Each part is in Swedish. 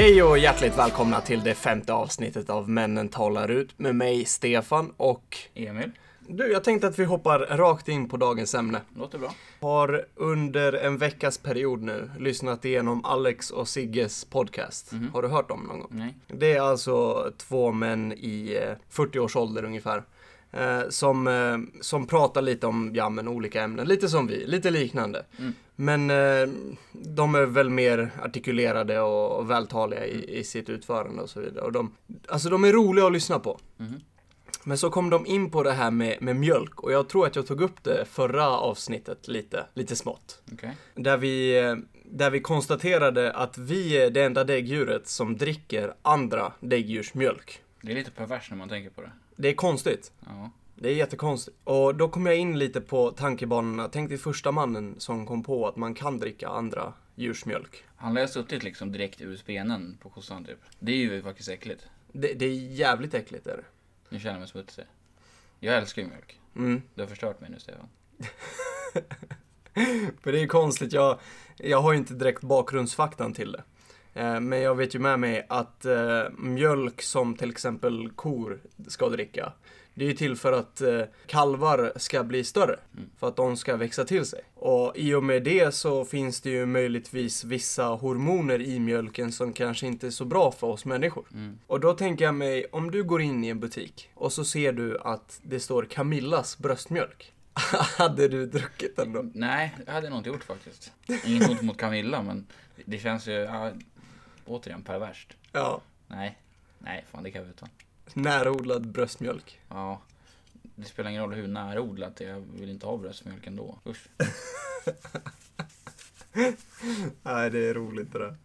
Hej och hjärtligt välkomna till det femte avsnittet av Männen talar ut med mig, Stefan och Emil, du, jag tänkte att vi hoppar rakt in på dagens ämne. låter bra. Har under en veckas period nu lyssnat igenom Alex och Sigges podcast. Har du hört dem någon gång? Nej. Det är alltså två män i eh, 40 års ålder ungefär. Eh, som, eh, som pratar lite om ja, men olika ämnen, lite som vi, lite liknande. Mm. Men eh, de är väl mer artikulerade och, och vältaliga i, i sitt utförande och så vidare. Och de, alltså de är roliga att lyssna på. Mhm. Men så kom de in på det här med, med mjölk och jag tror att jag tog upp det förra avsnittet lite, lite smått. Okej. Där vi, där vi konstaterade att vi är det enda däggdjuret som dricker andra däggdjurs mjölk. Det är lite pervers när man tänker på det. Det är konstigt. Ja. Det är jättekonstigt. Och då kom jag in lite på tankebanorna. Tänk dig första mannen som kom på att man kan dricka andra djurs mjölk. Han lär ha suttit liksom direkt ur spenen på kossan typ. Det är ju faktiskt äckligt. Det, det är jävligt äckligt är det. Nu känner jag mig smutsig. Jag älskar ju mjölk. Mm. Du har förstört mig nu Stefan. För det är ju konstigt, jag, jag har ju inte direkt bakgrundsfaktan till det. Eh, Men jag vet ju med mig att eh, mjölk som till exempel kor ska dricka, det är ju till för att eh, kalvar ska bli större. För att de ska växa till sig. Och i och med det så finns det ju möjligtvis vissa hormoner i mjölken som kanske inte är så bra för oss människor. Mm. Och då tänker jag mig, om du går in i en butik och så ser du att det står Camillas bröstmjölk. Hade du druckit den då? Nej, det hade jag nog inte gjort faktiskt. Inget ont mot Camilla men det känns ju, ja, återigen perverst. Ja. Nej, nej fan det kan jag utan. Närodlad bröstmjölk. Ja. Det spelar ingen roll hur närodlat det är, jag vill inte ha bröstmjölk ändå. Usch. Nej, det är roligt det där.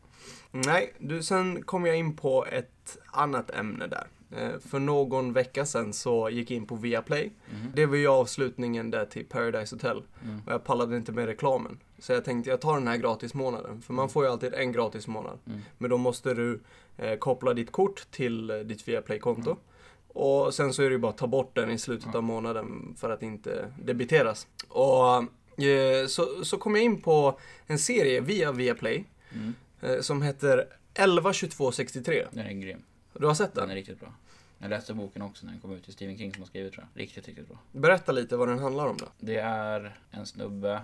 Nej, du, sen kom jag in på ett annat ämne där. Eh, För någon vecka sedan så gick jag in på Viaplay. Mhm. Det var ju avslutningen där till Paradise Hotel. Mm. Och jag pallade inte med reklamen. Så jag tänkte jag tar den här gratis månaden. För man får ju alltid en gratis månad. Mm. Men då måste du eh, koppla ditt kort till eh, ditt Viaplay-konto. Mm. Och sen så är det ju bara att ta bort den i slutet Ja. av månaden för att inte debiteras. Och eh, så, så kom jag in på en serie via Viaplay Mm. eh, som heter 112263. Den är grym. Du har sett Den den? är riktigt bra. Jag läste boken också när den kom ut. Är Stephen King som har skrivit tror jag. Riktigt, riktigt bra. Berätta lite vad den handlar om då. Det är en snubbe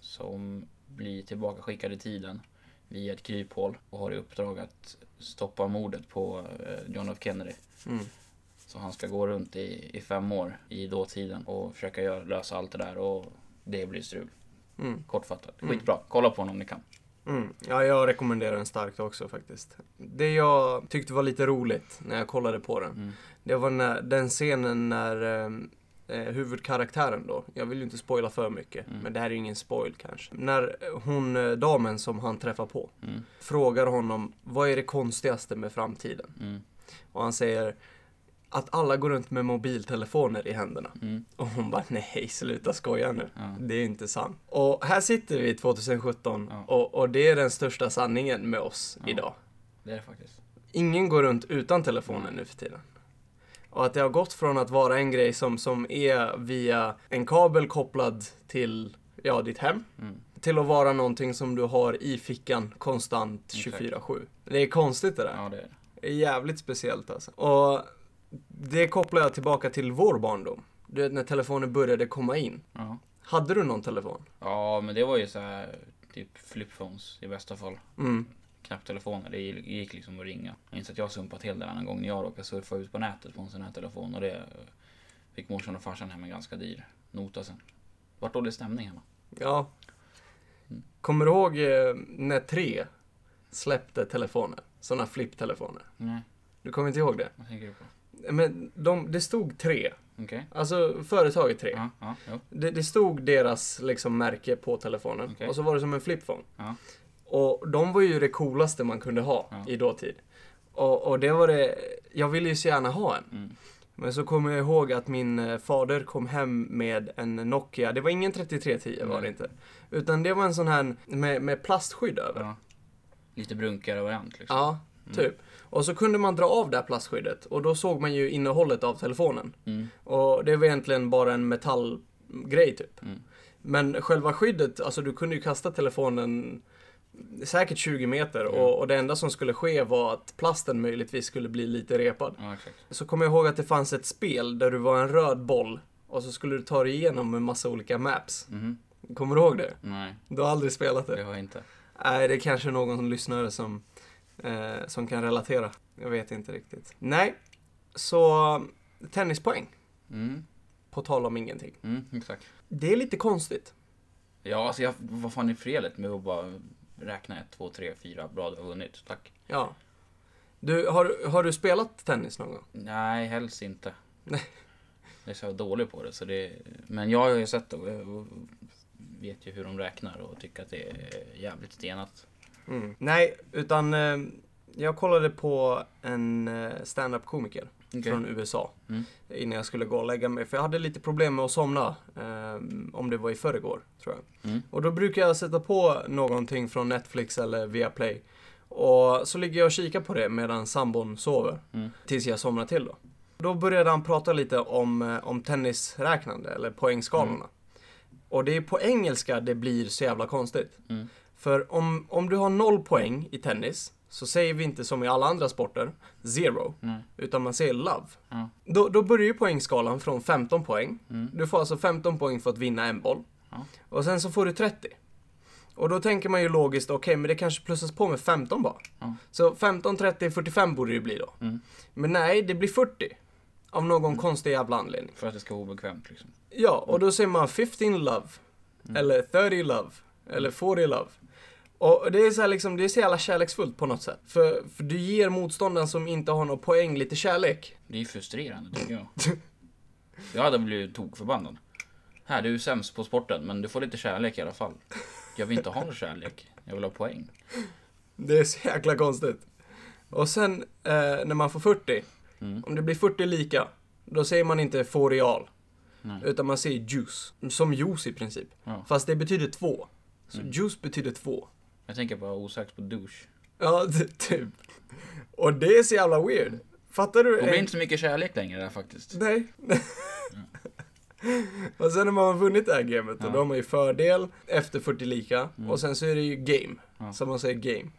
som blir tillbaka skickad i tiden via ett kryphål och har i uppdrag att stoppa mordet på eh, John F Kennedy. Mm. Så han ska gå runt i, i fem år i dåtiden och försöka göra, lösa allt det där och det blir strul. Mm. Kortfattat. Mm. Skitbra. Kolla på den om ni kan. Mm. Ja, jag rekommenderar den starkt också faktiskt. Det jag tyckte var lite roligt när jag kollade på den, Mm. det var när, den scenen när eh, eh, huvudkaraktären då, jag vill ju inte spoila för mycket, Mm. men det här är ju ingen spoil kanske. När hon, eh, damen som han träffar på, Mm. frågar honom vad är det konstigaste med framtiden? Mm. Och han säger att alla går runt med mobiltelefoner i händerna. Mm. Och hon bara, nej, sluta skoja nu. Ja. Det är inte sant. Och här sitter vi 2017 Ja. och, och det är den största sanningen med oss Ja. idag. Det är det faktiskt. Ingen går runt utan telefonen nu för tiden. Och att det har gått från att vara en grej som, som är via en kabel kopplad till ja, ditt hem Mm. till att vara någonting som du har i fickan konstant Exakt. 24-7. Det är konstigt det där. Ja, det är det. Det är jävligt speciellt alltså. Och det kopplar jag tillbaka till vår barndom. Du vet när telefonen började komma in. Ja. Hade du någon telefon? ja, men det var ju så här typ flipphones i bästa fall. Mm. Knapptelefoner. Det gick liksom att ringa. Jag minns att jag sumpat helt en annan gång när jag råkade surfa ut på nätet på en sån här telefon och det fick morsan och farsan hem en ganska dyr nota sen. Vart dålig stämning hemma. Ja. Kommer du ihåg eh, när tre släppte telefoner? Sådana flipptelefoner. Nej, Du kommer inte ihåg det? vad tänker du på? Men de, det stod tre. Okej. Alltså företaget tre. Ja, ja. Det, det stod deras liksom märke på telefonen. Okej. Och så var det som en flipphone. Ja. Och de var ju det coolaste man kunde ha Ja. i dåtid. Och, och det var det, jag ville ju så gärna ha en. Mm. Men så kommer jag ihåg att min eh, fader kom hem med en Nokia. Det var ingen 3310 var det inte. Utan det var en sån här med, med plastskydd över. Ja, ja. Lite brunkigare variant liksom. typ. Och så kunde man dra av det här plastskyddet och då såg man ju innehållet av telefonen. Mm. Och det var egentligen bara en metallgrej typ. Mm. Men själva skyddet, alltså du kunde ju kasta telefonen säkert 20 meter Mm. och, och det enda som skulle ske var att plasten möjligtvis skulle bli lite repad. Ja. Så kommer jag ihåg att det fanns ett spel där du var en röd boll och så skulle du ta dig igenom en massa olika maps. Mhm. Kommer du ihåg det? Nej, Du har aldrig spelat det det? har jag inte. Nej, det är kanske någon som lyssnare som, eh, som kan relatera. Jag vet inte riktigt. Nej, så tennispoäng. Mm. På tal om ingenting. Mm, exakt. Det är lite konstigt. Ja, alltså jag, vad fan är felet med att bara räkna ett, två, tre, fyra, bra du har vunnit, tack. Ja. Du, har, har du spelat tennis någon gång? Nej, helst inte. Nej. Jag är så dålig på det, så det... Men jag har ju sett det och vet ju hur de räknar och tycker att det är jävligt stenat. Mm. Nej, utan eh, jag kollade på en eh, stand-up komiker Okej. från USA Mm. innan jag skulle gå och lägga mig. För jag hade lite problem med att somna. Eh, om det var i förrgår, tror jag. Mm. Och då brukar jag sätta på någonting från Netflix eller Viaplay. Och så ligger jag och kikar på det medan sambon sover. Mm. Tills jag somnar till då. Då började han prata lite om, eh, om tennisräknande, eller poängskalorna. Och det är på engelska det blir så jävla konstigt. Mm. För om, om du har noll poäng i tennis, så säger vi inte som i alla andra sporter, zero, Nej. utan man säger love. Ja. Då, då börjar ju poängskalan från 15 poäng. Mm. Du får alltså 15 poäng för att vinna en boll. Och sen så får du 30. Och då tänker man ju logiskt, okej, men det kanske plussas på med 15 bara. Så 15, 30, 45 borde det bli då. Mm. Men nej, det blir 40. Av någon konstig jävla anledning. För att det ska vara obekvämt liksom. Ja, och då säger man 15 love. Mm. Eller 30 love. Eller 40 love. Och det är så liksom, det är så jävla kärleksfullt på något sätt. För, för du ger motståndaren som inte har någon poäng lite kärlek. Det är ju frustrerande tycker jag. Jag hade blivit tokförbannad. Här, du är sämst på sporten, men du får lite kärlek i alla fall. Jag vill inte ha någon kärlek. Jag vill ha poäng. Det är så jäkla konstigt. Och sen eh, när man får 40, Mm. om det blir 40 lika, då säger man inte få real. Nej. Utan man säger juice. Som juice i princip. Ja. Fast det betyder två. Så Mm. juice betyder två. Jag tänker bara osökt på douche. Ja, typ. Och det är så jävla weird. Fattar du? Det blir inte så mycket kärlek längre där faktiskt. Nej. och sen när man har vunnit det här gamet, Ja. då har man ju fördel efter 40 lika. Mm. Och sen så är det ju game. Ja. Som man säger game.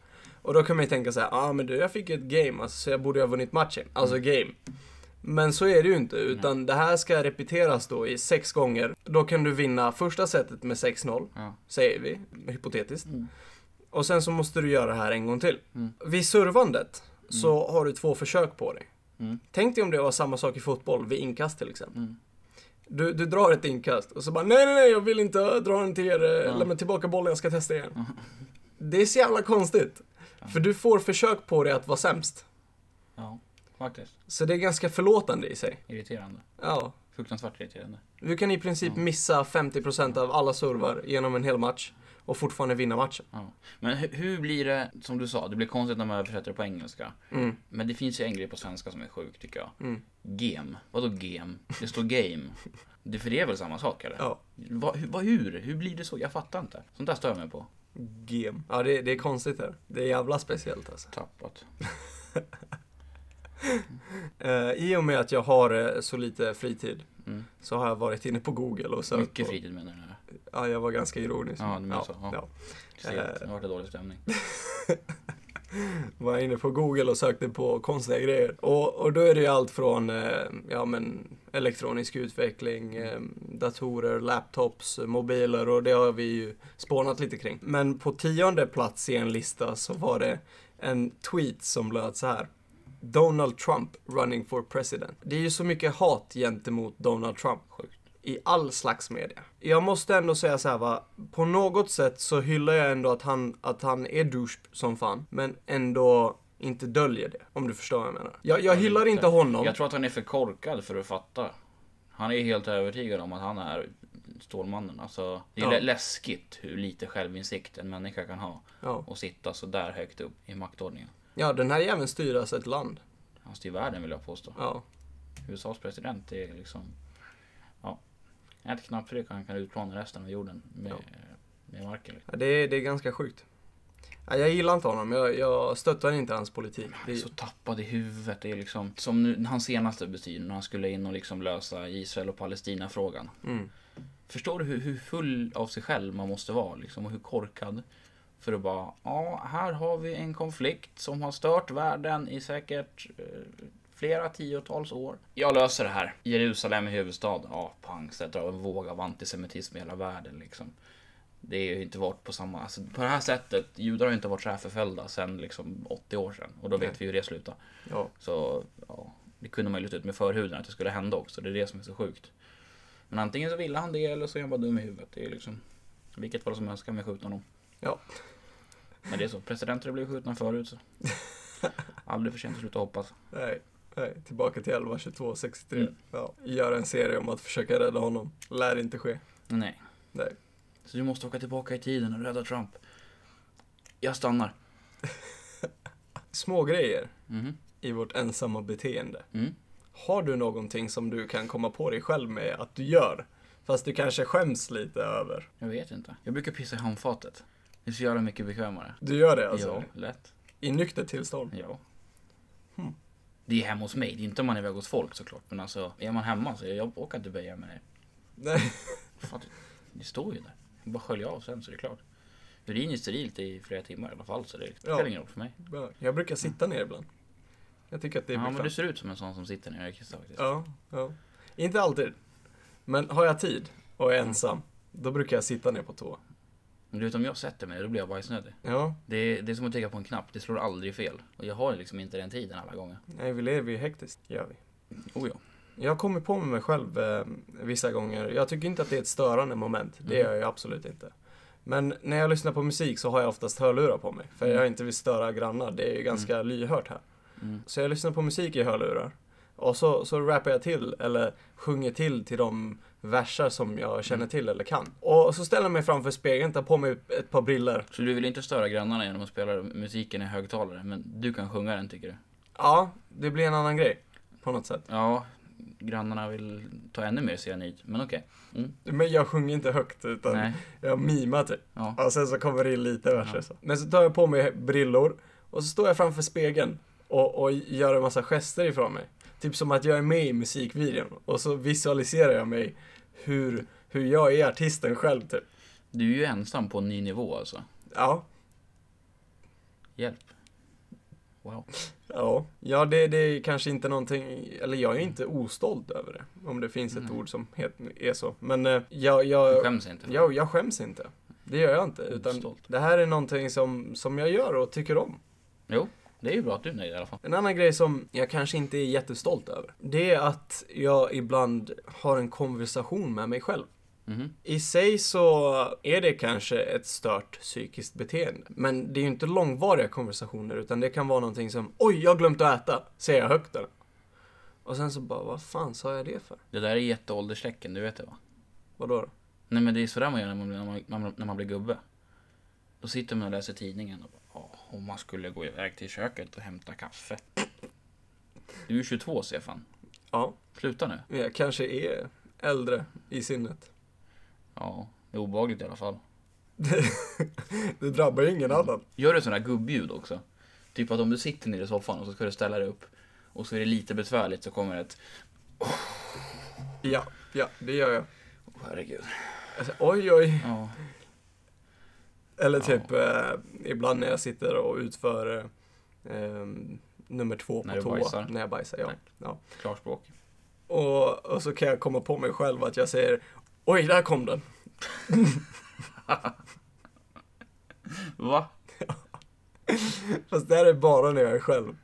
Och då kan man ju tänka så här, ja ah, men du, jag fick ett game, alltså, så jag borde ha vunnit matchen. Alltså Mm. game. Men så är det ju inte, utan det här ska repeteras då i sex gånger. Då kan du vinna första setet med 6-0, Ja. säger vi, hypotetiskt. Mm. Och sen så måste du göra det här en gång till. Mm. Vid servandet så har du två försök på dig. Mm. Tänk dig om det var samma sak i fotboll, vid inkast till exempel. Mm. Du, du drar ett inkast och så bara nej, nej, nej, jag vill inte dra den till er, Ja. lämna tillbaka bollen, jag ska testa igen. Det är så jävla konstigt. För du får försök på dig att vara sämst. Ja, faktiskt. Så det är ganska förlåtande i sig. Irriterande. Ja. Fruktansvärt irriterande. Du kan i princip missa 50% av alla servar genom en hel match och fortfarande vinna matchen. Ja. Men hur, hur blir det, som du sa, det blir konstigt när man översätter det på engelska. Mm, Men det finns ju en grej på svenska som är sjuk tycker jag. mm, Game. Vadå game? Det står game. Det, för det är väl samma sak eller? ja. Va, hur, va, hur? Hur blir det så? Jag fattar inte. Sånt där stör jag mig på. Game. Ja, det, det är konstigt här. Det är jävla speciellt alltså. Tappat. Eh, I och med att jag har eh, så lite fritid Mm. så har jag varit inne på Google och sökt Mycket på... fritid menar du? Nu? Ja, jag var ganska ironisk. Ja, du menar ja, så, ja. ja. Segt. Eh. Det har varit en dålig stämning. Var inne på Google och sökte på konstiga grejer. Och, och då är det ju allt från eh, ja, men, elektronisk utveckling, eh, datorer, laptops, mobiler och det har vi ju spånat lite kring. Men på tionde plats i en lista så var det en tweet som löd så här. Donald Trump running for president. Det är ju så mycket hat gentemot Donald Trump. Sjukt. I all slags media. Jag måste ändå säga så här va, på något sätt så hyllar jag ändå att han, att han är douche som fan, men ändå inte döljer det, om du förstår vad jag menar. Jag, jag Ja, hyllar inte honom. Jag tror att han är för korkad för att fatta. Han är helt övertygad om att han är Stålmannen. Alltså, det är Ja. lä- läskigt hur lite självinsikt en människa kan ha. Ja. Och sitta så där högt upp i maktordningen. ja, den här jäveln styr alltså ett land. Han styr världen vill jag påstå. Ja. USAs president är liksom... Ett knapptryck och han kan utplåna resten av jorden med, Ja. med marken. Liksom. Ja, det, är, det är ganska sjukt. Ja, jag gillar inte honom, jag, jag stöttar inte hans politik. Han Det, är så tappad i huvudet. Det är liksom, som nu, hans senaste beslut när han skulle in och liksom lösa Israel och Palestina-frågan. mm, Förstår du hur, hur full av sig själv man måste vara liksom, och hur korkad? För att bara, ja, här har vi en konflikt som har stört världen i säkert eh, flera tiotals år. Jag löser det här. Jerusalem är huvudstad. Ja, pang, sätter av en våg av antisemitism i hela världen liksom. Det är ju inte varit på samma, alltså på det här sättet, judar har ju inte varit så här förföljda sedan liksom 80 år sedan. Och då vet Nej. vi hur det slutar. Ja. Så, ja, det kunde man ju lite ut med förhuden att det skulle hända också. Det är det som är så sjukt. Men antingen så ville han det eller så är han bara dum i huvudet. Det är liksom, vilket fall som helst kan vi skjuta honom. Ja. Men det är så, presidenter har blivit skjutna förut så. Aldrig för sent att sluta hoppas. Nej, nej. Tillbaka till 11, 22, 63. Mm. Ja. Göra en serie om att försöka rädda honom. Lär inte ske. Nej. Nej. Så du måste åka tillbaka i tiden och rädda Trump. Jag stannar. Små grejer Mhm. i vårt ensamma beteende. Mm. Har du någonting som du kan komma på dig själv med att du gör? Fast du kanske skäms lite över. Jag vet inte. Jag brukar pissa i handfatet. Det är så jävla mycket bekvämare. Du gör det alltså? Ja, lätt. I nyktert tillstånd? Ja. Hmm. Det är hemma hos mig. Det är inte om man är iväg hos folk såklart. Men alltså, är man hemma så jag orkar inte böja mig ner. Nej. Fan, det, det står ju där. Jag bara sköljer av sen så är det klart. Urin är sterilt i flera timmar i alla fall så det spelar Ja. ingen roll för mig. Jag brukar sitta ner ibland. Jag tycker att det är Ja men du ser ut som en sån som sitter nere i kissa faktiskt. Ja, ja. Inte alltid. Men har jag tid och är ensam, då brukar jag sitta ner på tå. Men du vet om jag sätter mig då blir jag bajsnödig. Ja, Det är, det är som att trycka på en knapp, det slår aldrig fel. Och jag har liksom inte den tiden alla gånger. nej vi lever ju hektiskt, gör vi. Oh ja. Jag kommer på med mig själv eh, vissa gånger. Jag tycker inte att det är ett störande moment. Det Mhm. gör jag absolut inte. Men när jag lyssnar på musik så har jag oftast hörlurar på mig. För jag inte vill störa grannar. Det är ju ganska lyhört här. Mm. Så jag lyssnar på musik i hörlurar. Och så, så rappar jag till, eller sjunger till till de versar som jag känner Mm. till eller kan. Och så ställer jag mig framför spegeln, tar på mig ett par briller. Så du vill inte störa grannarna genom att spela musiken i högtalare, men du kan sjunga den tycker du? Ja, det blir en annan grej. På något sätt. Ja, grannarna vill ta ännu mer cyanid, men okej. Mm. Men jag sjunger inte högt, utan Nej, jag mimar typ. ja. Och sen så kommer det in lite verser Ja. så. Men så tar jag på mig brillor och så står jag framför spegeln och, och gör en massa gester ifrån mig. Typ som att jag är med i musikvideon och så visualiserar jag mig hur, hur jag är artisten själv typ. Du är ju ensam på en ny nivå alltså. Ja, Hjälp. Wow. ja, ja det, det är kanske inte någonting, eller jag är inte ostolt över det. Om det finns ett Nej. ord som heter, är så. Men eh, jag, Du jag, skäms inte? jag, jag skäms inte. Det gör jag inte. Utan det här är någonting som, som jag gör och tycker om. Jo, det är ju bra att du är nöjd i alla fall. En annan grej som jag kanske inte är jättestolt över, det är att jag ibland har en konversation med mig själv. Mhm. I sig så är det kanske ett stört psykiskt beteende. Men det är ju inte långvariga konversationer, utan det kan vara någonting som Oj, jag har glömt att äta, säger jag högt där. Och sen så bara, vad fan sa jag det för? Det där är jätteålderstecken, du vet det va? Vadå då? Nej men det är sådär man gör när man, när man, när man, när man blir gubbe. Då sitter man och läser tidningen och bara, "Ja, om man skulle gå iväg till köket och hämta kaffe. Du är 22 Stefan. Ja, Sluta nu. jag kanske är äldre i sinnet. Ja, det är obehagligt i alla fall. det drabbar ju ingen annan. Gör du sådana här gubbljud också? Typ att om du sitter nere i soffan och så ska du ställa dig upp och så är det lite besvärligt så kommer ett Ja, ja, det gör jag. Åh, herregud. Alltså, oj, oj. Ja. Eller typ eh, ibland när jag sitter och utför eh, nummer två på När du toa. bajsar? När jag bajsar, ja. Nej. ja. Klarspråk. Och, och så kan jag komma på mig själv att jag säger Oj, där kom den. Va? Fast det här är bara när jag är själv.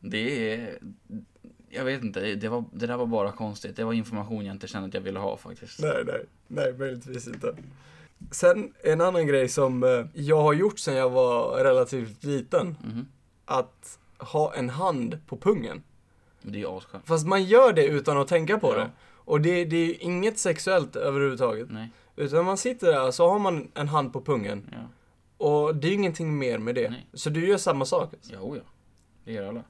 Det är... Jag vet inte, det var, det där var bara konstigt. Det var information jag inte kände att jag ville ha faktiskt. Nej, nej, nej, möjligtvis inte. Sen en annan grej som eh, jag har gjort sedan jag var relativt liten. Mhm. Att ha en hand på pungen. Det är asskönt. Fast man gör det utan att tänka på Ja. det. Och det, det är inget sexuellt överhuvudtaget. Nej, Utan man sitter där så har man en hand på pungen. ja. Och det är ingenting mer med det. Nej. Så du gör samma sak. Alltså. Jo, ja. Det gör alla.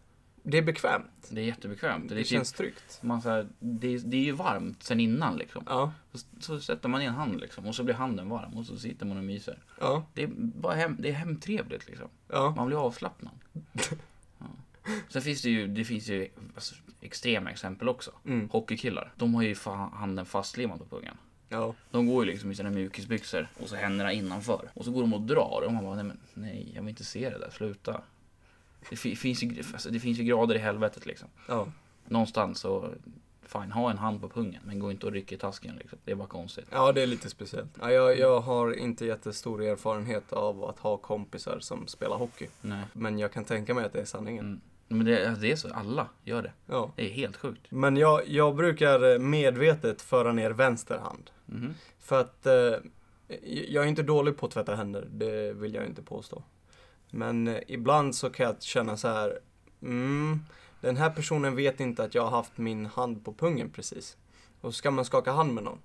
Det är bekvämt. Det är jättebekvämt. Det, Det, är känns typ, tryggt. man så här, det, det är ju varmt sen innan liksom. Ja, Så, så sätter man i en hand liksom och så blir handen varm och så sitter man och myser. ja, Det är bara hem, det är hemtrevligt liksom. ja. Man blir avslappnad. Ja. Sen finns det ju, det finns ju alltså, extrema exempel också. Mm. Hockeykillar, de har ju fan handen fastlimmad på pungen. Ja. De går ju liksom i sina mjukisbyxor och så händerna innanför. Och så går de och drar och man bara, nej men nej, jag vill inte se det där, sluta. Det, fi- finns, ju, alltså, det finns ju grader i helvetet liksom. Ja. Någonstans så, fine, ha en hand på pungen, men gå inte och ryck i tasken liksom. Det är bara konstigt. Ja, det är lite speciellt. Ja, jag, jag har inte jättestor erfarenhet av att ha kompisar som spelar hockey. Nej. Men jag kan tänka mig att det är sanningen. Mm. Men det, alltså, det är så, alla gör det. Ja. Det är helt sjukt. Men jag, jag brukar medvetet föra ner vänster hand. Mhm. För att eh, jag är inte dålig på att tvätta händer, det vill jag inte påstå. Men eh, ibland så kan jag känna så här, mm, den här personen vet inte att jag har haft min hand på pungen precis. Och så ska man skaka hand med någon.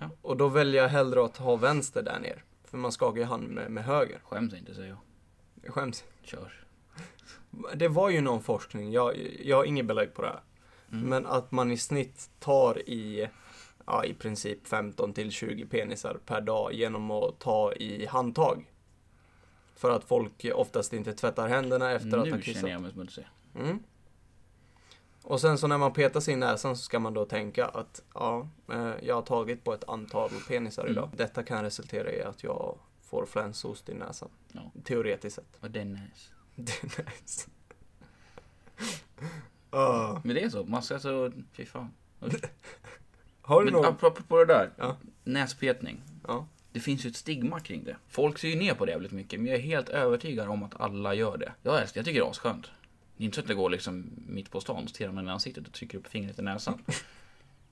Ja. Och då väljer jag hellre att ha vänster där ner. För man skakar ju hand med, med höger. Skäms inte säger jag. Jag skäms. Kör. Det var ju någon forskning, jag, jag har inget belägg på det här. Mm. Men att man i snitt tar i, ja, i princip 15 till 20 penisar per dag genom att ta i handtag. För att folk oftast inte tvättar händerna efter att ha nu kissat. känner jag mig smutsig. Mm. Och sen så när man petar sig i näsan så ska man då tänka att ja, eh, jag har tagit på ett antal penisar Mm. idag. Detta kan resultera i att jag får flänsost i näsan. Ja. Teoretiskt sett. Och det är nice. Det är nice. Ah. Men det är så, man ska så, fy fan. Har du Men någon? apropå det där, Ja. näspetning. Ja. Det finns ju ett stigma kring det. Folk ser ju ner på det jävligt mycket, men jag är helt övertygad om att alla gör det. Jag älskar, jag tycker det är asskönt. Det är inte så att det går liksom mitt på stan och stirrar man i ansiktet och trycker upp fingret i näsan.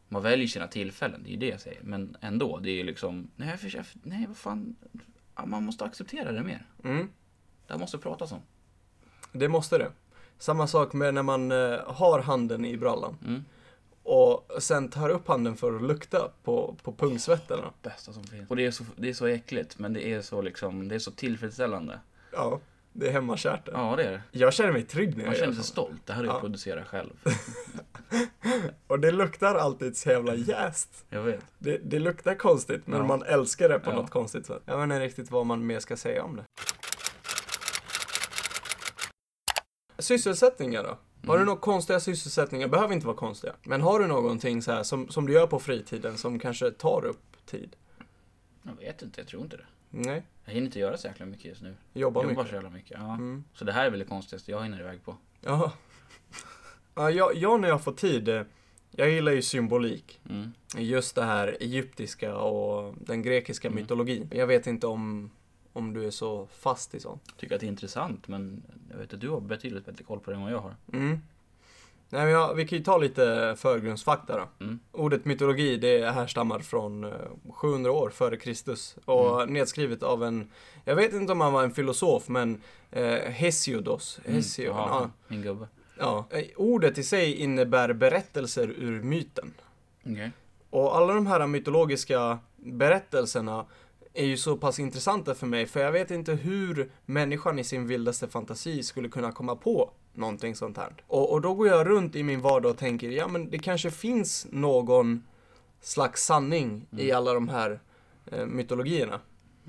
Man väljer sina tillfällen, det är ju det jag säger. Men ändå, det är ju liksom, nej, jag för, nej vad fan. Man måste acceptera det mer. Mm. Det måste pratas om. Det måste det. Samma sak med när man eh, har handen i brallan Mm. Och sen tar upp handen för att lukta på, på pungsvetterna. Bästa som finns. Och det är, så, det är så äckligt, men det är så liksom, det är så tillfredsställande. Ja, det är hemmakärt. det. Ja, det är det. Jag känner mig trygg när Man jag gör känner sig så. stolt. Det här har jag Ja. producerat själv. Och det luktar alltid så jävla jäst. Jag vet. Det, det luktar konstigt, men Ja. man älskar det på Ja. något konstigt sätt. Jag vet inte riktigt vad man mer ska säga om det. Sysselsättningar då? Har du Mm. några konstiga sysselsättningar? Behöver inte vara konstiga. Men har du någonting så här som, som du gör på fritiden som kanske tar upp tid? Jag vet inte, jag tror inte det. Nej, Jag hinner inte göra så jäkla mycket just nu. jobbar jobbar mycket. så jävla mycket. Ja. Mm. Så det här är väl det konstigaste jag hinner iväg på. Ja. ja jag, jag när jag får tid, eh, jag gillar ju symbolik. Mm. Just det här egyptiska och den grekiska Mm. mytologin. Jag vet inte om, om du är så fast i sånt. Tycker att det är intressant, men jag vet att du har betydligt bättre koll på det än vad jag har. Mm. Nej, men jag, vi kan ju ta lite förgrundsfakta då. Mm. Ordet mytologi, det härstammar från eh, 700 år före Kristus och Mm. nedskrivet av en, jag vet inte om han var en filosof, men eh, Hesiodos. Mm. Hesiod, Ja, ja. min gubbe. Ja. Eh, Ordet i sig innebär berättelser ur myten. Okej. Och alla de här mytologiska berättelserna är ju så pass intressanta för mig, för jag vet inte hur människan i sin vildaste fantasi skulle kunna komma på någonting sånt här. Och, och då går jag runt i min vardag och tänker, ja men det kanske finns någon slags sanning i Mm. alla de här eh, mytologierna.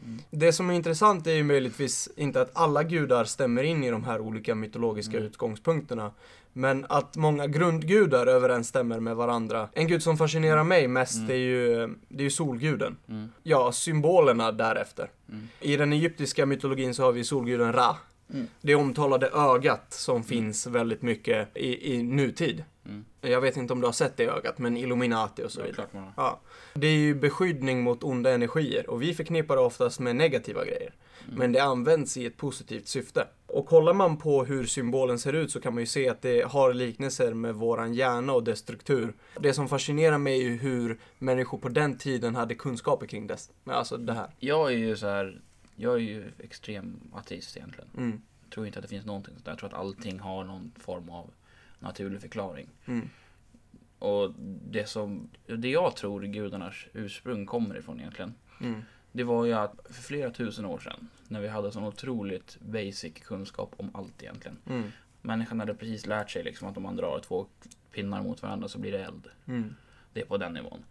Mm. Det som är intressant är ju möjligtvis inte att alla gudar stämmer in i de här olika mytologiska Mm. utgångspunkterna. Men att många grundgudar överensstämmer med varandra. En gud som fascinerar mig mest Mm. är, ju, det är ju solguden. Mm. Ja, symbolerna därefter. Mm. I den egyptiska mytologin så har vi solguden Ra. Mm. Det omtalade ögat som finns väldigt mycket i, i nutid. Mm. Jag vet inte om du har sett det ögat, men Illuminati och så Ja, vidare. har. Ja. Det är ju beskyddning mot onda energier och vi förknippar det oftast med negativa grejer. Mm. Men det används i ett positivt syfte. Och kollar man på hur symbolen ser ut så kan man ju se att det har liknelser med våran hjärna och dess struktur. Det som fascinerar mig är ju hur människor på den tiden hade kunskaper kring. Men alltså det här. Jag är ju så här, jag är ju extrem ateist egentligen. Mm. Jag tror inte att det finns någonting sånt där. Jag tror att allting har någon form av naturlig förklaring. Mm. Och det som, det jag tror gudarnas ursprung kommer ifrån egentligen. Mm. Det var ju att för flera tusen år sedan, när vi hade sån otroligt basic kunskap om allt egentligen. Mm. Människan hade precis lärt sig liksom att om man drar två pinnar mot varandra så blir det eld. Mm. Det är på den nivån.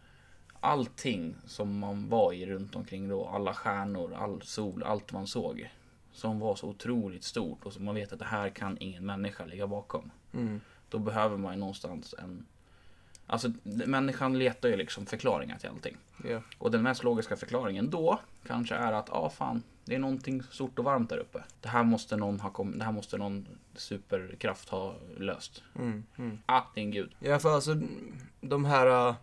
Allting som man var i runt omkring då, alla stjärnor, all sol, allt man såg. Som var så otroligt stort och som man vet att det här kan ingen människa ligga bakom. Mm. Då behöver man ju någonstans en, Alltså, människan letar ju liksom förklaringar till allting. Ja. Och den mest logiska förklaringen då kanske är att, ja ah, fan, det är någonting stort och varmt där uppe. Det här måste någon ha kom- det här måste någon superkraft ha löst. Mm, mm. Ah, det är en gud. Ja, för alltså de här uh,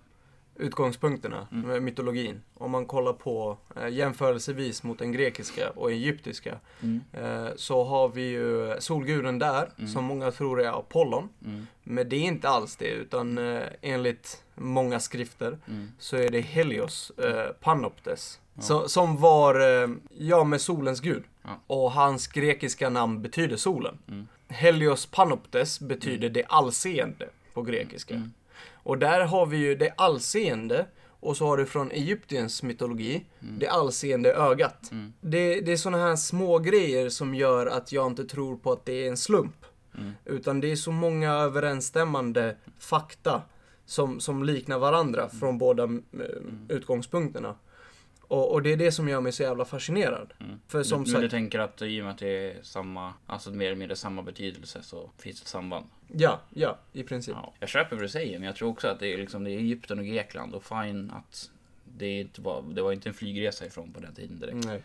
utgångspunkterna Mm. med mytologin. Om man kollar på uh, jämförelsevis mot den grekiska och egyptiska Mm. eh, så har vi ju solguden där Mm. som många tror är Apollon. Mm. Men det är inte alls det utan eh, enligt många skrifter Mm. så är det Helios, eh, Panoptes. Ja. Så, som var, eh, ja med solens gud. Ja. Och hans grekiska namn betyder solen. Mm. Helios Panoptes betyder det allseende på grekiska. Mm. Och där har vi ju det allseende och så har du från Egyptiens mytologi Mm. det allseende ögat. Mm. Det, det är sådana här små grejer som gör att jag inte tror på att det är en slump. Mm. Utan det är så många överensstämmande fakta som, som liknar varandra från båda mm, utgångspunkterna. Och, och det är det som gör mig så jävla fascinerad. Mm. För som du, men du sagt, tänker att i och med att det är samma, alltså mer eller mindre samma betydelse så finns det ett samband? ja, ja, i princip. Ja. Jag köper vad du säger, men jag tror också att det är, liksom, det är Egypten och Grekland och fine att det, inte var, det var inte en flygresa ifrån på den tiden direkt. Nej,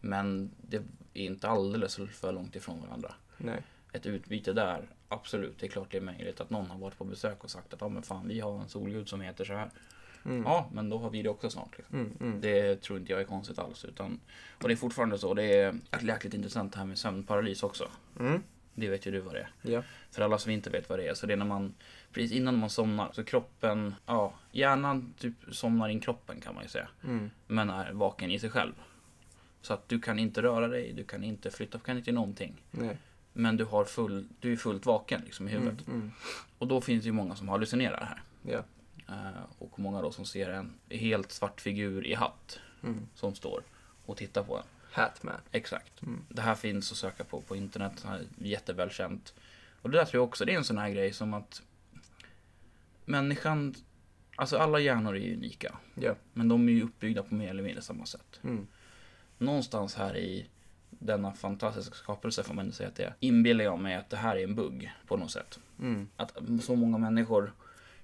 Men det är inte alldeles för långt ifrån varandra. nej. Ett utbyte där, absolut, det är klart det är möjligt att någon har varit på besök och sagt att ja men fan vi har en solgud som heter så här. Mm. Ja, men då har vi det också snart. Liksom. Mm, mm. Det tror inte jag är konstigt alls. Utan, och det är fortfarande så. Det är jäkligt intressant det här med sömnparalys också. Mm. Det vet ju du vad det är. Ja. För alla som inte vet vad det är. Så det är när man, precis innan man somnar, så kroppen, ja, hjärnan typ somnar in kroppen kan man ju säga. Mm. Men är vaken i sig själv. Så att du kan inte röra dig, du kan inte flytta, kan inte någonting. Nej. Men du, har full, du är fullt vaken liksom i huvudet. Mm. Och då finns det ju många som hallucinerar här. Ja. Eh, och många då som ser en helt svart figur i hatt Mm. som står och tittar på en. Hatman. Exakt. Mm. Det här finns att söka på på internet, jättevälkänt. Och det där tror jag också det är en sån här grej som att människan, alltså alla hjärnor är ju unika. Ja. Men de är ju uppbyggda på mer eller mindre samma sätt. Mm. Någonstans här i denna fantastiska skapelse får man säga att det är, inbillar jag mig att det här är en bugg på något sätt. Mm. Att så många människor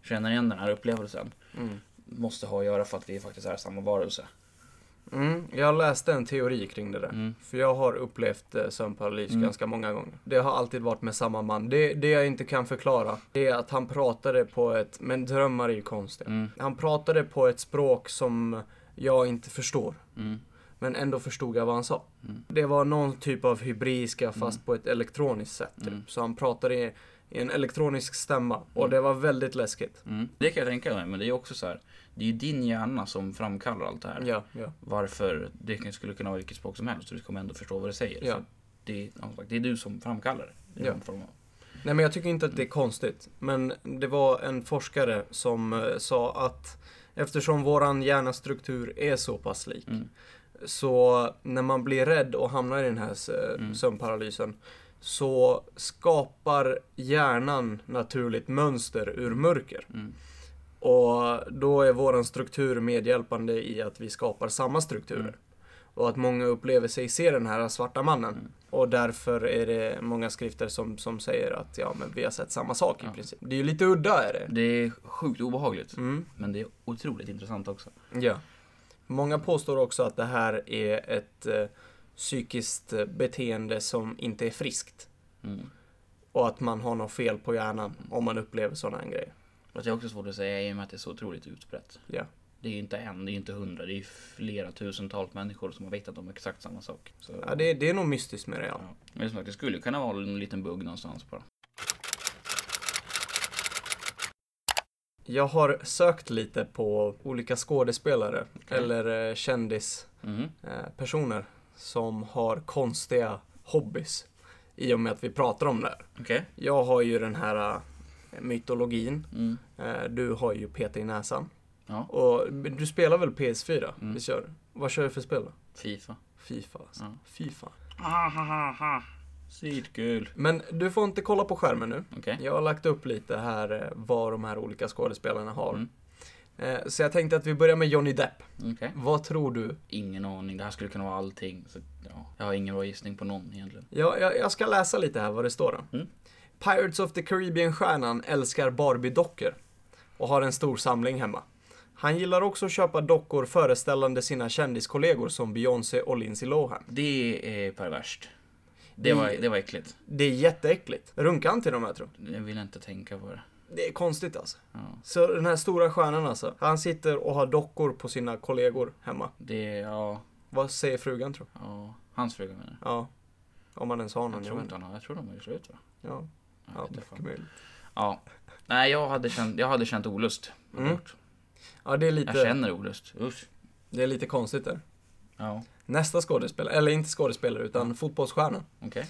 känner igen den här upplevelsen Mm. måste ha att göra för att vi faktiskt är samma varelse. Mm. Jag läste en teori kring det där. Mm. För jag har upplevt eh, sömnparalys Mm. ganska många gånger. Det har alltid varit med samma man. Det, det jag inte kan förklara, det är att han pratade på ett, men drömmar är ju konstiga. Mm. Han pratade på ett språk som jag inte förstår. Mm. Men ändå förstod jag vad han sa. Mm. Det var någon typ av hybridiska fast på ett elektroniskt sätt. Typ. Så han pratade i, en elektronisk stämma. Och Mm. det var väldigt läskigt. Mm. Det kan jag tänka mig, men det är också så här. Det är ju din hjärna som framkallar allt det här. Ja, ja. Varför det skulle kunna vara vilket språk som helst och du kommer ändå förstå vad det säger. Ja. Det, det är du som framkallar det. Ja. form av- Nej men jag tycker inte att det är konstigt. Men det var en forskare som eh, sa att eftersom våran hjärnastruktur är så pass lik. Mm. Så när man blir rädd och hamnar i den här Mm. sömnparalysen. Så skapar hjärnan naturligt mönster ur mörker. Mm. Och då är våran struktur medhjälpande i att vi skapar samma strukturer. Mm. Och att många upplever sig se den här svarta mannen. Mm. Och därför är det många skrifter som, som säger att ja, men vi har sett samma sak i Ja. princip. Det är ju lite udda är det. Det är sjukt obehagligt. Mm. Men det är otroligt intressant också. Ja. Många påstår också att det här är ett eh, psykiskt beteende som inte är friskt. Mm. Och att man har något fel på hjärnan om man upplever sådana här grejer. Fast det är också svårt att säga i och med att det är så otroligt utbrett. Ja. Det är ju inte en, det är ju inte hundra, det är ju flera tusentals människor som har vetat om exakt samma sak. Så, Ja, det, det är nog mystiskt med det, ja. ja. Men som sagt, det skulle kunna vara en liten bugg någonstans bara. Jag har sökt lite på olika skådespelare Okej. eller eh, kändispersoner Mhm. Som har konstiga hobbys. I och med att vi pratar om det här. Okej. Jag har ju den här eh, mytologin. Mm. Eh, Du har ju PT i näsan. Ja. Och du spelar väl PS4? Mm. Gör du? Vad kör du för spel då? Fifa. Fifa alltså. Ja. Fifa. Svitkul. Men du får inte kolla på skärmen nu. Okej. Jag har lagt upp lite här eh, vad de här olika skådespelarna har. Mm. Eh, Så jag tänkte att vi börjar med Johnny Depp. Okej. Vad tror du? Ingen aning. Det här skulle kunna vara allting. Så, ja. Jag har ingen bra gissning på någon egentligen. Ja, jag, jag ska läsa lite här vad det står då. Mm. Pirates of the Caribbean-stjärnan älskar Barbie-dockor. och har en stor samling hemma. Han gillar också att köpa dockor föreställande sina kändiskollegor som Beyoncé och Lindsay Lohan. Det är perverst. Det var, det var äckligt. Det är jätteäckligt. Runkar han till de här tror Jag vill inte tänka på det. Det är konstigt alltså. Ja. Så den här stora stjärnan alltså. Han sitter och har dockor på sina kollegor hemma. Det, ja, Vad säger frugan tror ja. Hans fruga menar jag. Ja. Om man ens har någon. Jag tror jag inte han har, jag tror de har gjort slut va? Ja, Jag ja mycket möjligt. Ja. Nej, jag hade känt, jag hade känt olust. Mm. Ja, det är Jag lite, känner olust. Usch. det är lite konstigt där. Ja, Nästa skådespelare, eller inte skådespelare utan fotbollsstjärna. okej.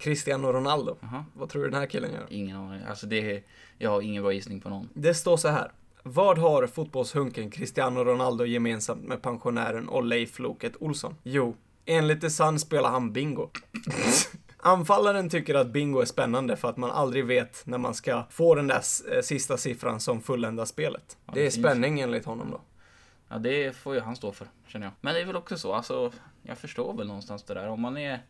Cristiano Ronaldo. Jaha. Vad tror du den här killen gör? Ingen aning. Alltså det, jag har ingen bra gissning på någon. Det står så här. Vad har fotbollshunken Cristiano Ronaldo gemensamt med pensionären och Leif Loket Olsson? Jo, enligt The Sun spelar han bingo. Anfallaren tycker att bingo är spännande för att man aldrig vet när man ska få den där eh, sista siffran som fulländar spelet. Ja, det är det finns. spänning enligt honom då. Ja, det får ju han stå för, känner jag. Men det är väl också så, alltså, jag förstår väl någonstans det där. Om man är,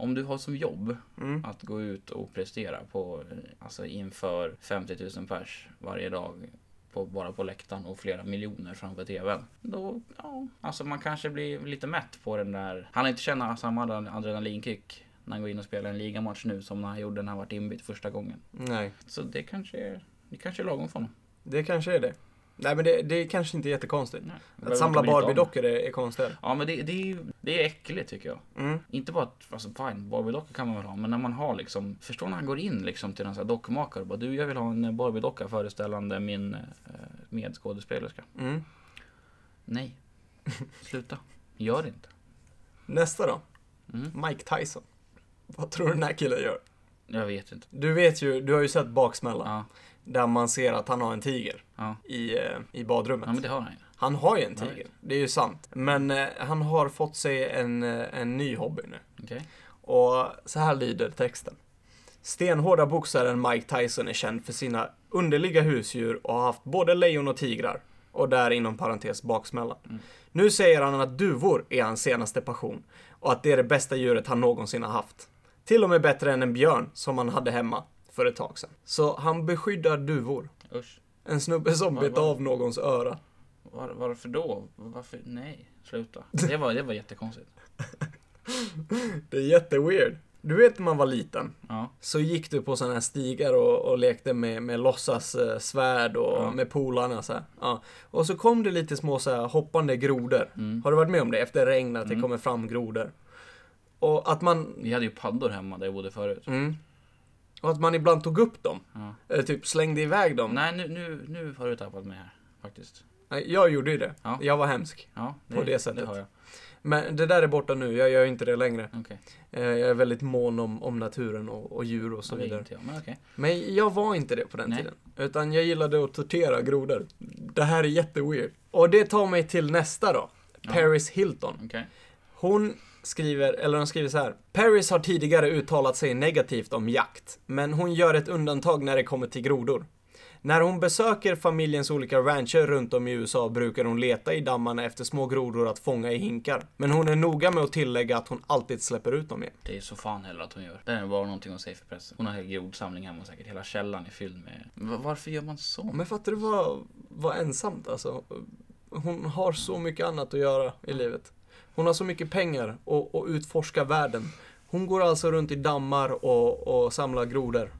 om du har som jobb Mm. att gå ut och prestera på, alltså inför 50 000 pers varje dag. På, bara på läktaren och flera miljoner framför tvn. Då, ja, alltså man kanske blir lite mätt på den där. Han inte känna samma adrenalinkick när han går in och spelar en ligamatch nu som när han gjorde när han varit inbytt första gången. Nej, Så det kanske är, det kanske är lagom för honom. det kanske är det. Nej men det, det är kanske inte jättekonstigt. Nej, Att samla. Barbie-dockor är, är konstigare. Ja men det, det, är, det är äckligt tycker jag. Mm. Inte bara att, alltså fine, Barbie-dockor kan man väl ha, men när man har liksom, förstår när han går in liksom till en sån här dockmakare och bara du jag vill ha en Barbie-docka föreställande min eh, medskådespelerska. Mm. Nej, sluta, gör det inte. Nästa då. Mm. Mike Tyson. Vad tror du den här killen gör? Jag vet inte. Du vet ju, du har ju sett Baksmällan. Ja, Där man ser att han har en tiger ja. i, eh, i badrummet. ja men det har han ju. Han har ju en tiger, det är ju sant. Men eh, han har fått sig en, eh, en ny hobby nu. Okej. Och så här lyder texten. Stenhårda boxaren Mike Tyson är känd för sina underliga husdjur och har haft både lejon och tigrar. Och där inom parentes baksmällan. Mm. Nu säger han att duvor är hans senaste passion. Och att det är det bästa djuret han någonsin har haft. Till och med bättre än en björn som han hade hemma för ett tag sedan. Så han beskyddar duvor. Usch. En snubbe som bet av någons öra. Var, varför då? Varför? Nej, sluta. Det var, det var jättekonstigt. Det är jätteweird. Du vet när man var liten. Ja, Så gick du på sådana här stigar och, och lekte med, med låtsas eh, svärd och Ja. med polarna så. Ja. Och så kom det lite små så här, hoppande grodor. Mm. Har du varit med om det? Efter regn att det Mm. kommer fram grodor. Och att man... vi hade ju paddor hemma där jag bodde förut. Mm, och att man ibland tog upp dem. Ja. Eller typ slängde iväg dem. Nej, nu, nu, nu har du tappat mig här, faktiskt. Nej, jag gjorde ju det. Ja. Jag var hemsk. Ja, På det sättet. Det. Men det där är borta nu. Jag gör inte det längre. Okej. Eh, Jag är väldigt mån om, om naturen och, och djur och så det är vidare. jag, men okej. Men jag var inte det på den Nej. tiden. Utan jag gillade att tortera grodor. Det här är jätteweird. Och det tar mig till nästa då. Paris Hilton. Okej. Hon skriver, eller hon skriver så här. Paris har tidigare uttalat sig negativt om jakt. Men hon gör ett undantag när det kommer till grodor. När hon besöker familjens olika rancher runt om i USA brukar hon leta i dammarna efter små grodor att fånga i hinkar. Men hon är noga med att tillägga att hon alltid släpper ut dem igen. Det är så fan heller att hon gör. Det är bara någonting hon säger för pressen. Hon har en grodsamling hemma säkert. Hela källaren är fylld med... Va- Varför gör man så? Men fattar du vad, vad ensamt alltså? Hon har så mycket annat att göra i livet. Hon har så mycket pengar och, och utforska världen. Hon går alltså runt i dammar och, och samlar grodor.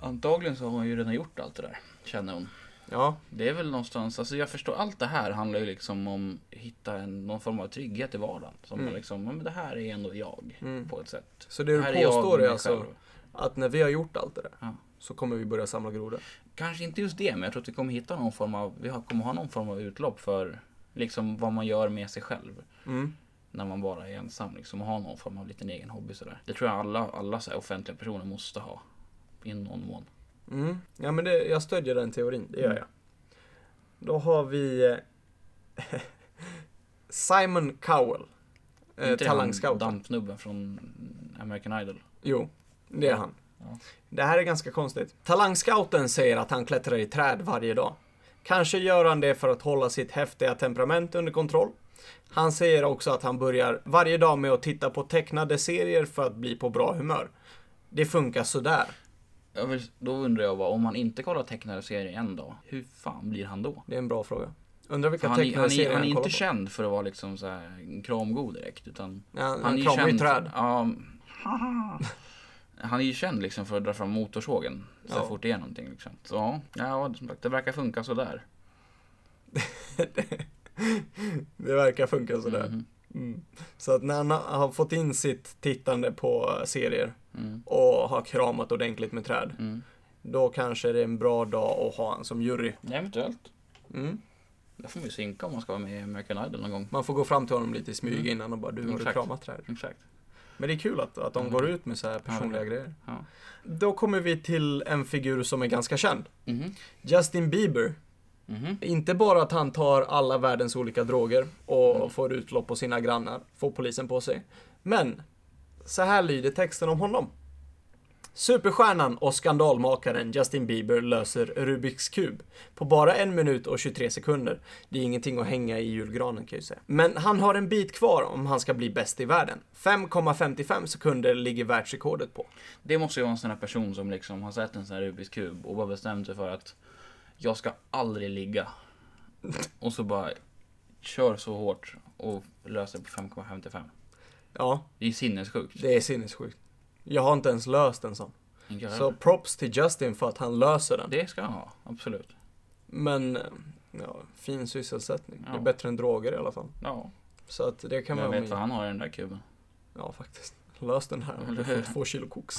Antagligen så har hon ju redan gjort allt det där. Känner hon. Ja, Det är väl någonstans, alltså jag förstår, allt det här handlar ju liksom om att hitta en, någon form av trygghet i vardagen. Som Mm. är liksom, men det här är ändå jag. Mm. På ett sätt. så det du är jag påstår är mig alltså själv. att när vi har gjort allt det där Ja. så kommer vi börja samla grodor. Kanske inte just det, men jag tror att vi kommer hitta någon form av, vi kommer ha någon form av utlopp för liksom vad man gör med sig själv. Mm. När man bara är ensam liksom och har någon form av liten egen hobby sådär. Det tror jag alla, alla så offentliga personer måste ha. I någon mån. Mm. Ja men det, jag stödjer den teorin, det gör Mm. jag. Då har vi eh, Simon Cowell. Eh, talangscouten. dampsnubben från American Idol. Jo, det är han. Ja. Det här är ganska konstigt. Talangscouten säger att han klättrar i träd varje dag. Kanske gör han det för att hålla sitt häftiga temperament under kontroll. Han säger också att han börjar varje dag med att titta på tecknade serier för att bli på bra humör. Det funkar sådär. Vill, då undrar jag bara, om han inte kollar tecknade serier en dag, hur fan blir han då? Det är en bra fråga. Undrar vilka Han, är- tecknade han, är- serier han är kollar inte på. känd för att vara liksom så här kramgod direkt, utan Ja, han, han är ju känd. träd. Ja, han är ju känd liksom för att dra fram motorsågen så Ja. fort det är någonting liksom. Så ja, ja som sagt, det verkar funka sådär. Det verkar funka sådär. Mhm. Mm. Så att när han har- fått in sitt tittande på serier Mm. och har kramat ordentligt med träd, Mm. då kanske det är en bra dag att ha han som jury. Eventuellt. Mm. Det får vi synka om man ska vara med i American Idol någon gång. Man får gå fram till honom lite i smyg Mm. innan och bara du har du kramat träd. Exakt. Men det är kul att, att de Mm. går ut med så här personliga Ja, grejer. Ja. Då kommer vi till en figur som är ganska känd. Mhm. Justin Bieber. Mhm. Inte bara att han tar alla världens olika droger och Mm. får utlopp på sina grannar, får polisen på sig. Men, så här lyder texten om honom. Superstjärnan och skandalmakaren Justin Bieber löser Rubiks kub på bara en minut och 23 sekunder. Det är ingenting att hänga i julgranen kan jag ju säga. Men han har en bit kvar om han ska bli bäst i världen. 5,55 sekunder ligger världsrekordet på. Det måste ju vara en sån här person som liksom har sett en sån här Rubiks kub och bara bestämt sig för att jag ska aldrig ligga. Och så bara kör så hårt och löser på 5,55. Ja, Det är sinnessjukt. det är sinnessjukt. Jag har inte ens löst en sån. Jag Så props till Justin för att han löser den. Det ska han ha, absolut. Men, ja, fin sysselsättning. Det är Ja. bättre än droger i alla fall. Ja, Så att det kan man... vet vad han har i den där kuben. Ja, faktiskt. Lös den här. Du får två kilo koks.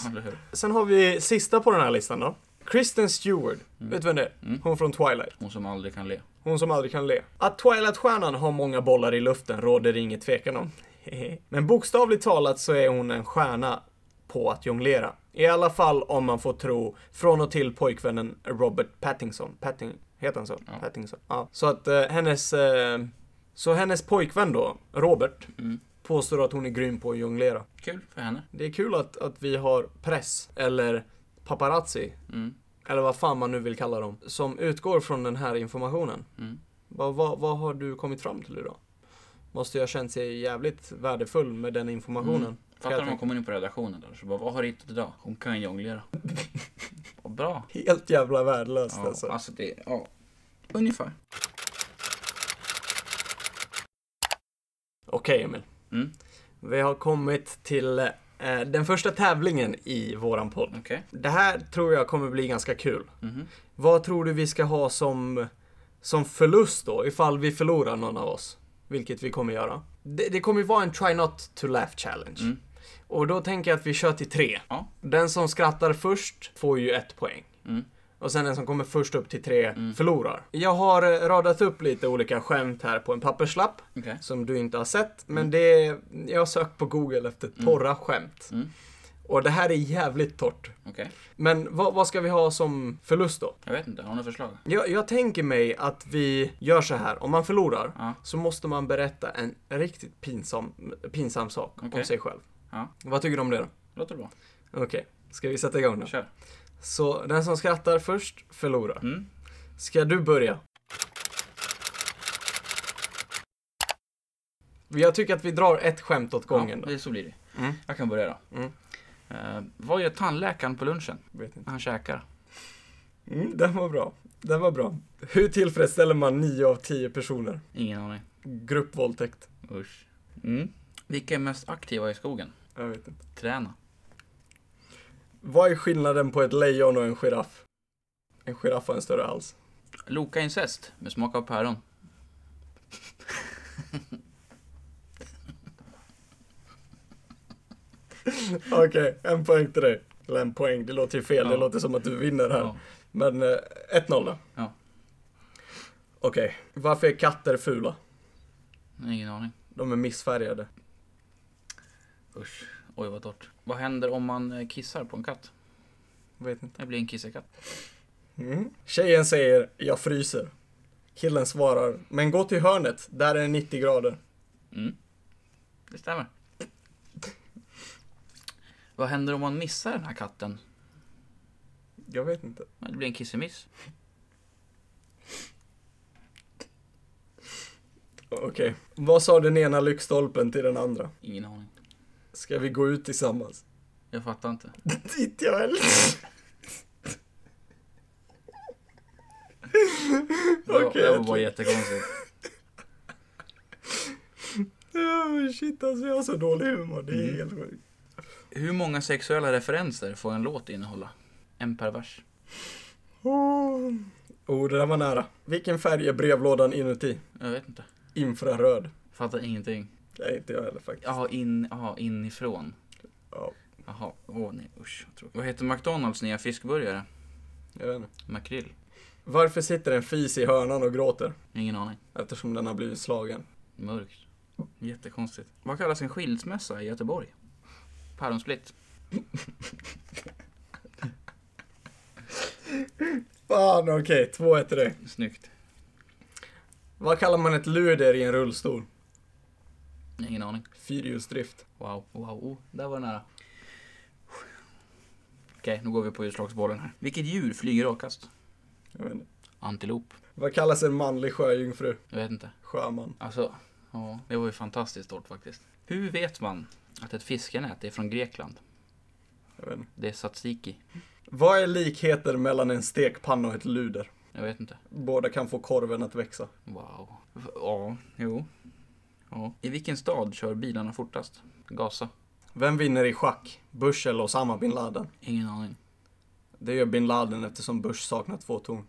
Sen har vi sista på den här listan då. Kristen Stewart. Mm. Vet du vem det är? Mm. Hon från Twilight. Hon som aldrig kan le. Hon som aldrig kan le. Att Twilight-stjärnan har många bollar i luften råder det inget tvekan om. Men bokstavligt talat så är hon en stjärna på att jonglera. I alla fall om man får tro från och till pojkvännen Robert Pattinson. Patting, heter han så? Ja. Pattinson. Ja. Så att eh, hennes... Eh, så hennes pojkvän då, Robert, Mm. påstår att hon är grym på att jonglera. Kul för henne. Det är kul att, att vi har press, eller paparazzi, Mm. eller vad fan man nu vill kalla dem, som utgår från den här informationen. Mm. Vad, vad, vad har du kommit fram till idag? Måste jag känt sig jävligt värdefull med den informationen. Mm. Fattar när man kommer in på redaktionen där så bara, vad har du hittat idag? Hon kan jonglera. Vad bra. Helt jävla värdelöst Ja, alltså. alltså det, ja. Ungefär. Okej Emil. Mm. Vi har kommit till den första tävlingen i våran podd. Okej. Det här tror jag kommer bli ganska kul. Mhm. Vad tror du vi ska ha som, som förlust då, ifall vi förlorar någon av oss? Vilket vi kommer göra. Det, det kommer ju vara en try not to laugh challenge. Mm. Och då tänker jag att vi kör till tre. Ja. Den som skrattar först får ju ett poäng. Mm. Och sen den som kommer först upp till tre Mm. förlorar. Jag har eh, radat upp lite olika skämt här på en papperslapp. Okej. Som du inte har sett. Men det är, jag har sökt på Google efter torra skämt. Mm. Och det här är jävligt torrt. Okej. Men vad, vad ska vi ha som förlust då? Jag vet inte, har du några förslag? Jag, jag tänker mig att vi gör så här. Om man förlorar Ja. så måste man berätta en riktigt pinsam, pinsam sak om Okej. sig själv. Ja. Vad tycker du om det då? Låter bra. Okej, ska vi sätta igång då? Kör. Så den som skrattar först förlorar. Mm. Ska du börja? Jag tycker att vi drar ett skämt åt gången ja, då. det, så blir det. Mm. Jag kan börja då. Mm. Eh, vad gör tandläkaren på lunchen? Vet inte. Han käkar? Mm, den var bra. Den var bra. Hur tillfredsställer man nio av tio personer? Ingen aning. Gruppvåldtäkt. Usch. Mm. Vilka är mest aktiva i skogen? Jag vet inte. Träna. Vad är skillnaden på ett lejon och en giraff? En giraff har en större hals. Loka incest med smak av päron. Okej, en poäng till dig. Eller en poäng, det låter ju fel. Det Ja. låter som att du vinner här. Ja. Men eh, 1-0 då. Ja. Okej, varför är katter fula? Ingen aning. De är missfärgade. Usch. Oj vad torrt. Vad händer om man eh, kissar på en katt? Vet inte. Det blir en kissekatt. Mm. Tjejen säger, jag fryser. Killen svarar, men gå till hörnet, där är det 90 grader. Mm. Det stämmer. Vad händer om man missar den här katten? Jag vet inte. Det blir en kissemiss. Okej. Vad sa den ena lyktstolpen till den andra? Ingen aning. Ska vi gå ut tillsammans? Jag fattar inte. Inte jag heller. Det var, det var bara jättekonstigt. Oh, shit alltså, jag har så dålig humor. Det är mm. helt sjukt. Hur många sexuella referenser får en låt innehålla? En per vers. Oh. oh, det där var nära. Vilken färg är brevlådan inuti? Jag vet inte. Infraröd. Fattar ingenting. Nej, inte jag heller faktiskt. Jaha, in, jaha, inifrån. Ja, Jaha, åh nej usch. vad tråkigt. Vad heter McDonalds nya fiskburgare? jag vet inte. Makrill? Varför sitter en fis i hörnan och gråter? Ingen aning. Eftersom den har blivit slagen. Mörkt. Jättekonstigt. Vad kallas en skilsmässa i Göteborg? Päronsplitt. Fan, okej. Två 1 till dig. Snyggt. Vad kallar man ett luder i en rullstol? Ingen aning. Fyrhjulsdrift. Wow, wow, oh, där var det nära. Okej, nu går vi på utslagsbollen här. Vilket djur flyger rakast? Jag vet inte. Antilop. Vad kallas en manlig sjöjungfru? Jag vet inte. Sjöman. Alltså, ja, det var ju fantastiskt stort faktiskt. Hur vet man att ett fiskenät är från Grekland? Jag vet inte. Det är tzatziki. Vad är likheten mellan en stekpanna och ett luder? Jag vet inte. Båda kan få korven att växa. Wow. Ja, jo. Ja. I vilken stad kör bilarna fortast? Gaza? Vem vinner i schack? Bush eller Osama bin Laden? Ingen aning. Det gör bin Laden eftersom Bush saknar två torn.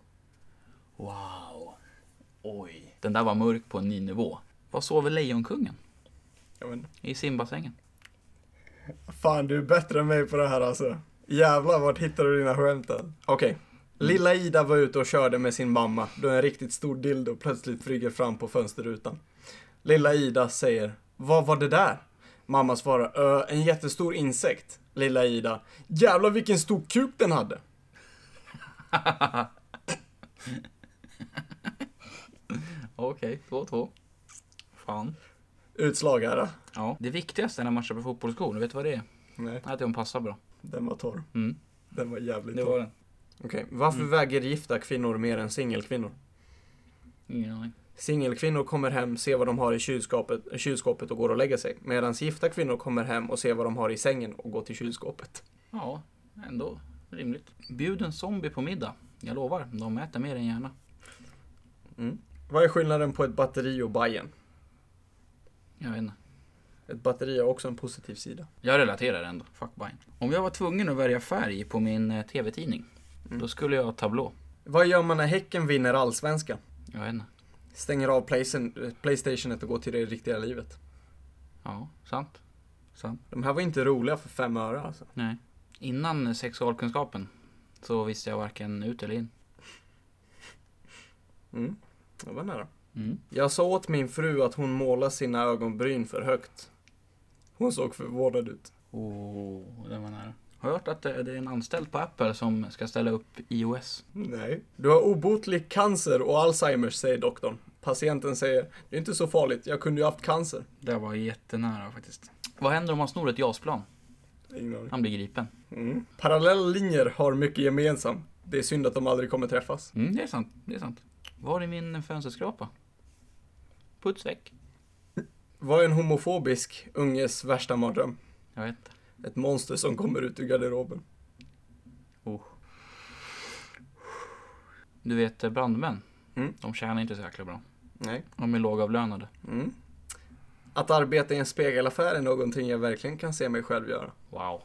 Wow. Oj. Den där var mörk på en ny nivå. Vad sover Lejonkungen? Jag vet inte. I simbassängen. Fan, du är bättre än mig på det här alltså. Jävlar, vart hittar du dina skämt? Okej. Lilla Ida var ute och körde med sin mamma då en riktigt stor dildo plötsligt flyger fram på fönsterrutan. Lilla Ida säger, vad var det där? Mamma svarar, "Ö, en jättestor insekt. Lilla Ida, jävlar vilken stor kuk den hade. Okej, 2-2. Fan. Utslag här. då. Ja. Det viktigaste när man köper fotbollsskor, vet du vad det är? Nej, Att de passar bra. den var torr. Mm, Den var jävligt det torr. var den. Okej, varför Mm. väger gifta kvinnor mer än singelkvinnor? Ingen aning. Singelkvinnor kommer hem, ser vad de har i kylskåpet, kylskåpet och går och lägger sig. Medan gifta kvinnor kommer hem och ser vad de har i sängen och går till kylskåpet. Ja, ändå rimligt. Bjud en zombie på middag. Jag lovar, de äter mer än gärna. Vad är skillnaden på ett batteri och Bajen? Jag vet inte. Ett batteri har också en positiv sida. Jag relaterar ändå. Fuck buying. Om jag var tvungen att välja färg på min eh, tv-tidning, Mm. då skulle jag ha tablå. Vad gör man när Häcken vinner allsvenskan? Jag vet inte. Stänger av Playstationet och går till det riktiga livet. Ja, sant. Sant. De här var inte roliga för fem öre alltså. Nej. Innan sexualkunskapen så visste jag varken ut eller in. Mm. Det var nära. Mm. Jag sa åt min fru att hon målar sina ögonbryn för högt. Hon såg förvånad ut. Oh, det var nära. Hört att det är en anställd på Apple som ska ställa upp iOS. Nej. Du har obotlig cancer och Alzheimers, säger doktorn. Patienten säger, det är inte så farligt, jag kunde ju haft cancer. Det var jättenära faktiskt. Vad händer om man snor ett JAS-plan? Han blir gripen. Mm. Parallella linjer har mycket gemensamt. Det är synd att de aldrig kommer träffas. Mm, det är sant. Det är sant. Var är min fönsterskrapa? Puts väck. Vad är en homofobisk unges värsta mardröm? Jag vet inte. Ett monster som kommer ut ur garderoben. Oh. Du vet eh, brandmän. Mm. De tjänar inte så jäkla bra. Nej. De är lågavlönade. Mm. Att arbeta i en spegelaffär är någonting jag verkligen kan se mig själv göra. Wow.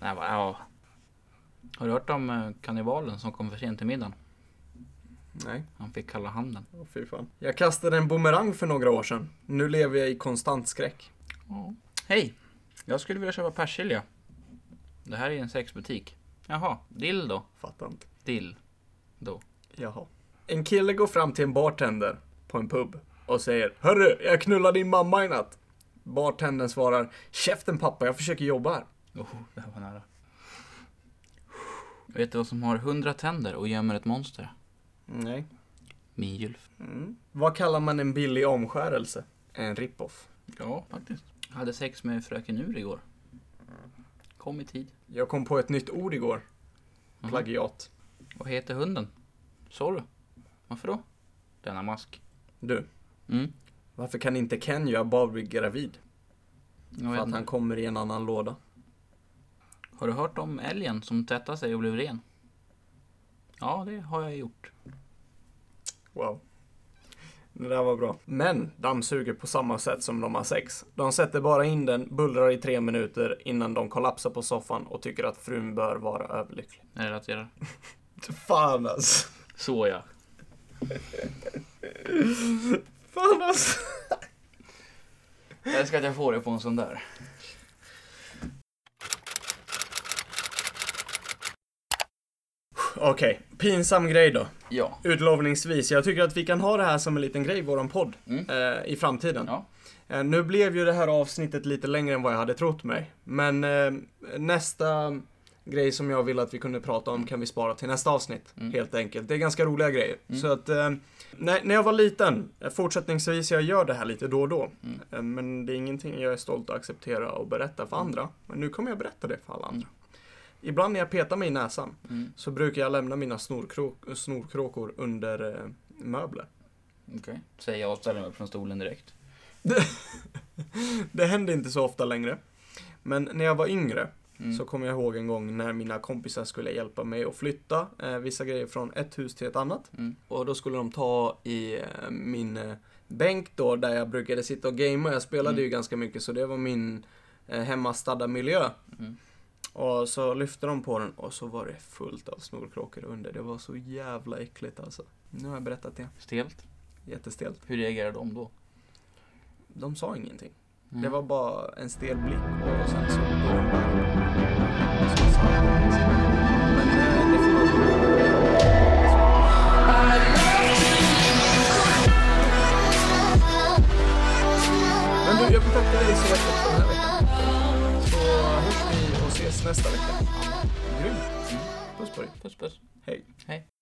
Nej, ja. Har du hört om eh, kannibalen som kom för sent till middagen? Nej, Han fick kalla handen. Åh, fy fan. Jag kastade en bumerang för några år sedan. Nu lever jag i konstant skräck. Ja. Hej! Jag skulle vilja köpa persilja. Det här är en sexbutik. Jaha, dill då? Fattar inte. Dill. Då. Jaha. En kille går fram till en bartender på en pub och säger Hörru, jag knullade din mamma i natt. Bartendern svarar Käften pappa, jag försöker jobba här. Oh, det här var nära. Vet du vad som har hundra tänder och gömmer ett monster? Nej. Mingylf. Mm. Vad kallar man en billig omskärelse? En rip-off. Ja, faktiskt. Jag hade sex med fröken Ur igår. Kom i tid. Jag kom på ett nytt ord igår. Mhm. Plagiat. Vad heter hunden? Sorry. Varför då? Denna mask. Du, Mm. varför kan inte Ken göra Barbie gravid? Jag För vet att inte. han kommer i en annan låda. Har du hört om älgen som tvättade sig och blev ren? Ja, det har jag gjort. Wow. Det där var bra. Män dammsuger på samma sätt som de har sex. De sätter bara in den, bullrar i tre minuter innan de kollapsar på soffan och tycker att frun bör vara överlycklig. Jag relaterar. Fan alltså. Så ja. Fan alltså. Jag älskar att jag får det på en sån där. Okej, pinsam grej då. Ja. Utlovningsvis. Jag tycker att vi kan ha det här som en liten grej i våran podd Mm. eh, i framtiden. Ja. Eh, nu blev ju det här avsnittet lite längre än vad jag hade trott mig. Men eh, nästa grej som jag vill att vi kunde prata om kan vi spara till nästa avsnitt. Mm. Helt enkelt. Det är ganska roliga grejer. Mm. Så att, eh, när, när jag var liten, eh, fortsättningsvis, jag gör det här lite då och då. Mm. Eh, men det är ingenting jag är stolt att acceptera och berätta för andra. Men nu kommer jag berätta det för alla andra. Ibland när jag petar mig i näsan Mm. så brukar jag lämna mina snorkrok, snorkråkor under eh, möbler. Okej. Säger jag och ställer mig upp från stolen direkt. Det händer inte så ofta längre. Men när jag var yngre Mm. så kommer jag ihåg en gång när mina kompisar skulle hjälpa mig att flytta eh, vissa grejer från ett hus till ett annat. Mm. Och då skulle de ta i eh, min eh, bänk då där jag brukade sitta och gamea. Jag spelade Mm. ju ganska mycket så det var min eh, hemmastadda miljö. Mm. Och så lyfte de på den och så var det fullt av snorkråkor under. Det var så jävla äckligt alltså. Nu har jag berättat det. Stelt. Jättestelt. Hur reagerar de då? De sa ingenting. Mm. Det var bara en stel blick och sen så började de. Men eh. Men du, jag tacka dig så hjärtligt nästa vecka. Grymt. Puss på dig. Puss puss. Hej. Hej.